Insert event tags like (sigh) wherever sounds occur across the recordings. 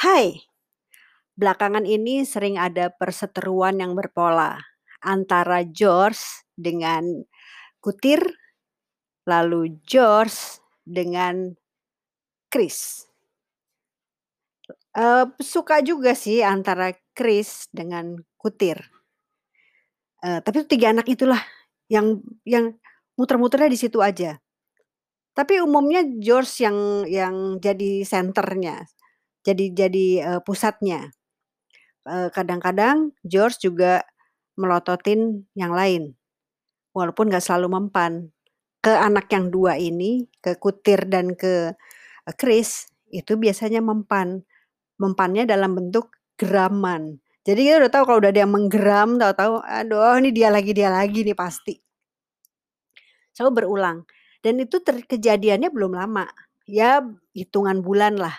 Hai, belakangan ini sering ada perseteruan yang berpola antara George dengan Kutir, lalu George dengan Chris. Eee, suka juga sih antara Chris dengan Kutir. Eee, tapi 3 anak itulah yang yang muter-muternya di situ aja. Tapi umumnya George yang yang jadi senternya, jadi jadi, eee, pusatnya. Eee, kadang-kadang George juga melototin yang lain, walaupun nggak selalu mempan. Ke anak yang 2 ini, ke Kutir dan ke, eee, Chris, itu biasanya mempan. Mempannya dalam bentuk geraman. Jadi kita udah tahu kalau udah ada yang menggeram, tahu-tahu, aduh ini dia lagi dia lagi nih pasti. Selalu berulang dan itu ter kejadiannya belum lama, ya hitungan bulan lah,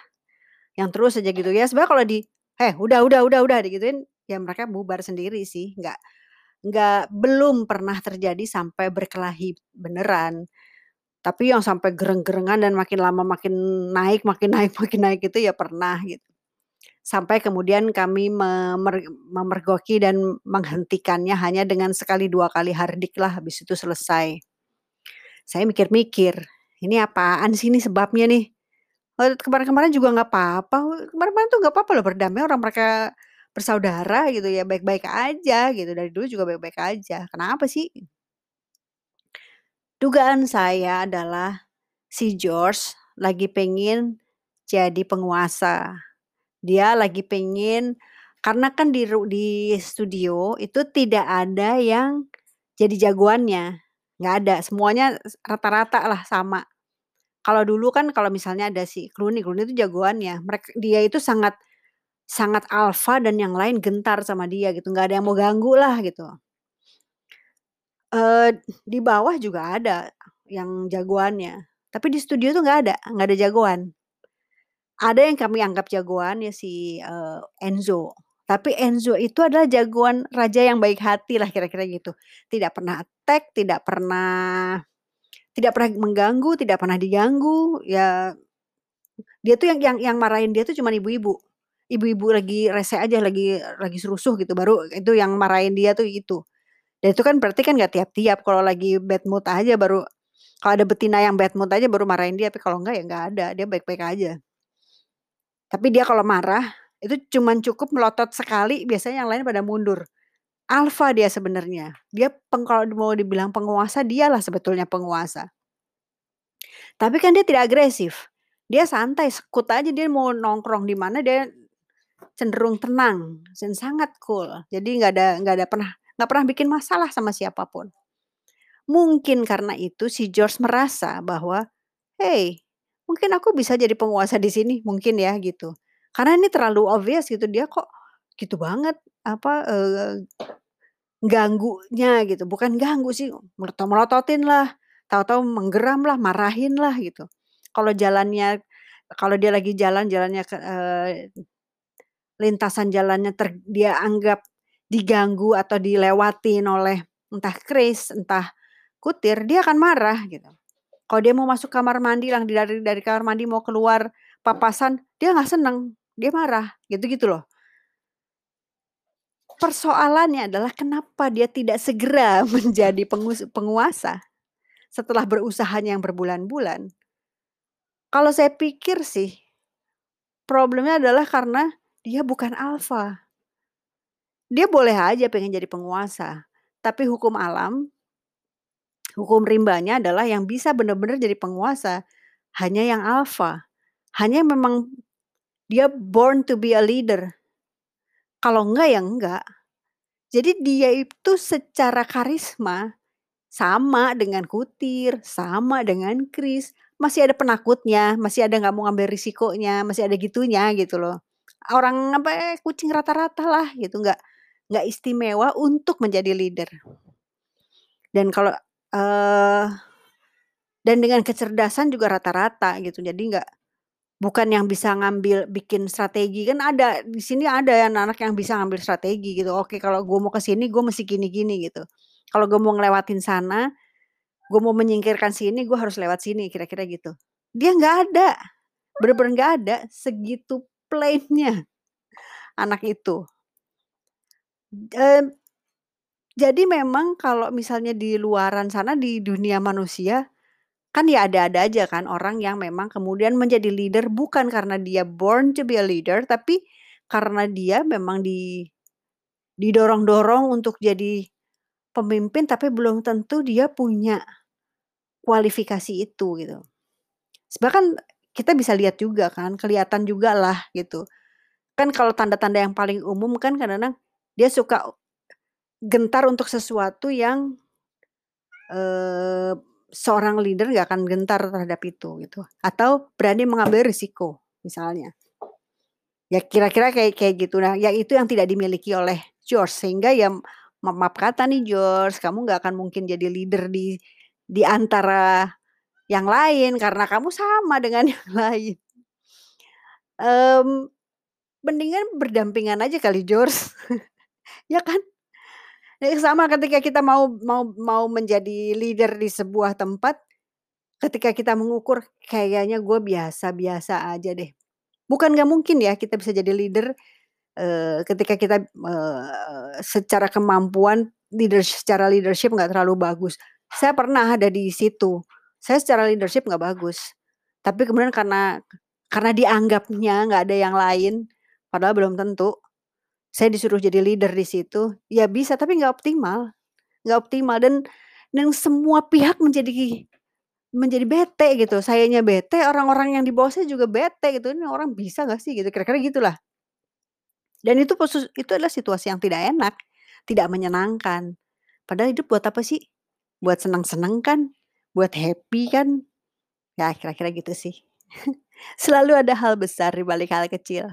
yang terus aja gitu ya. Sebenarnya kalau di, "Eh, udah udah udah udah," digituin, ya mereka bubar sendiri sih, nggak nggak belum pernah terjadi sampai berkelahi beneran. Tapi yang sampai gereng-gerengan dan makin lama makin naik makin (laughs) naik makin naik itu ya pernah gitu. Sampai kemudian kami memer memergoki dan menghentikannya hanya dengan sekali, 2 kali hardik lah, habis itu selesai. Saya mikir-mikir, "Ini apaan sih ini sebabnya nih?" Eee, kemarin-kemarin juga nggak apa-apa, kemarin-kemarin tuh nggak apa-apa loh berdamai, orang mereka bersaudara gitu ya, baik-baik aja gitu, dari dulu juga baik-baik aja, kenapa sih? Dugaan saya adalah si George lagi pengen jadi penguasa. Dia lagi pengen karena kan di di studio itu tidak ada yang jadi jagoannya, nggak ada, semuanya rata-rata lah sama. Kalau dulu kan kalau misalnya ada si Clooney, Clooney itu jagoannya, merek dia itu sangat sangat alfa dan yang lain gentar sama dia gitu, nggak ada yang mau ganggu lah gitu. Eee, di bawah juga ada yang jagoannya, tapi di studio tuh nggak ada, nggak ada jagoan. Ada yang kami anggap jagoan ya si, eee, Enzo, tapi Enzo itu adalah jagoan raja yang baik hati lah kira-kira gitu. Tidak pernah attack, tidak pernah tidak pernah mengganggu, tidak pernah diganggu, ya dia tuh yang yang yang marahin dia tuh cuman ibu-ibu. Ibu-ibu lagi rese aja, lagi lagi serusuh gitu, baru itu yang marahin dia tuh itu. Dan itu kan berarti kan nggak tiap-tiap, kalau lagi bad mood aja baru kalau ada betina yang bad mood aja baru marahin dia, tapi kalau enggak ya nggak ada, dia baik-baik aja. Tapi dia kalau marah, itu cuman cukup melotot sekali, biasanya yang lain pada mundur. Alfa dia sebenarnya, dia peng kalau mau dibilang penguasa, dialah sebetulnya penguasa. Tapi kan dia tidak agresif, dia santai, sekut aja, dia mau nongkrong di mana dia cenderung tenang dan sangat cool. Jadi nggak ada nggak ada pernah nggak pernah bikin masalah sama siapa pun. Mungkin karena itu si George merasa bahwa, "Hei, mungkin aku bisa jadi penguasa di sini," mungkin ya gitu. Karena ini terlalu obvious gitu, dia kok gitu banget, apa, eee, ganggunya gitu, bukan ganggu sih, melotot-melototin lah, tahu-tahu menggeram lah, marahin lah gitu. Kalau jalannya kalau dia lagi jalan, jalannya ke eee, lintasan jalannya ter dia anggap diganggu atau dilewatin oleh entah Chris, entah Kutir, dia akan marah gitu. Kalau dia mau masuk kamar mandi lang dari dari kamar mandi mau keluar papasan, dia nggak seneng, dia marah, gitu-gitu loh. Persoalannya adalah kenapa dia tidak segera (laughs) menjadi penguasa, setelah berusahanya yang berbulan-bulan. Kalau saya pikir sih, problemnya adalah karena dia bukan alfa. Dia boleh aja pengen jadi penguasa, tapi hukum alam hukum rimbanya adalah yang bisa bener-bener jadi penguasa, hanya yang alfa, hanya memang dia born to be a leader. Kalau enggak, ya enggak. Jadi dia itu secara karisma sama dengan Kutir, sama dengan Chris, masih ada penakutnya, masih ada nggak mau ngambil risikonya, masih ada gitunya gitu loh. Orang apa, eh, kucing rata-rata lah gitu, nggak nggak istimewa untuk menjadi leader. Dan kalau, eee, dan dengan kecerdasan juga rata-rata gitu, jadi nggak bukan yang bisa ngambil bikin strategi, kan ada di sini ada anak-anak yang bisa ngambil strategi gitu, "Oke, kalau gue mau ke sini, gue mesti gini-gini," gitu. "Kalau gue mau ngelewatin sana, gue mau menyingkirkan sini, gue harus lewat sini," kira-kira gitu. Dia nggak ada, bener-bener nggak ada, segitu komplainnya anak itu. Jadi memang kalau misalnya di luaran sana di dunia manusia, kan ya ada-ada aja kan orang yang memang kemudian menjadi leader bukan karena dia born to be a leader, tapi karena dia memang di didorong-dorong untuk jadi pemimpin, tapi belum tentu dia punya kualifikasi itu gitu. Sebenarnya kan kita bisa lihat juga kan, kelihatan jugalah gitu. Kan kalau tanda-tanda yang paling umum kan kadang-kadang dia suka gentar untuk sesuatu yang, eee, seorang leader nggak akan gentar terhadap itu gitu, atau berani mengambil risiko misalnya. Ya kira-kira kayak kayak gitu. Nah, yang itu yang tidak dimiliki oleh George sehingga ya ma maaf kata nih George, kamu nggak akan mungkin jadi leader di di antara yang lain karena kamu sama dengan (laughs) yang lain. Mmm, mendingan berdampingan aja kali George, (laughs) ya kan? Ya sama ketika kita mau mau mau menjadi leader di sebuah tempat, ketika kita mengukur, "Kayaknya gue biasa-biasa aja deh." Bukan nggak mungkin ya kita bisa jadi leader, eee, ketika kita, eee, secara kemampuan leaders secara leadership nggak terlalu bagus. Saya pernah ada di situ, saya secara leadership nggak bagus, tapi kemudian karena karena dianggapnya nggak ada yang lain, padahal belum tentu, saya disuruh jadi leader di situ, ya bisa tapi nggak optimal nggak optimal dan dan semua pihak menjadi menjadi bete gitu, sayanya bete, orang-orang yang di bawah saya juga bete gitu, "Ini orang bisa nggak sih?" Gitu, kira-kira gitulah. Dan itu itu adalah situasi yang tidak enak, tidak menyenangkan. Padahal hidup buat apa sih? Buat senang-senang kan? Buat happy kan? Ya kira-kira gitu sih. (laughs) Selalu ada hal besar di balik hal kecil,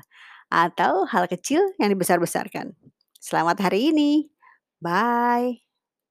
atau hal kecil yang dibesar-besarkan. Selamat hari ini, bye.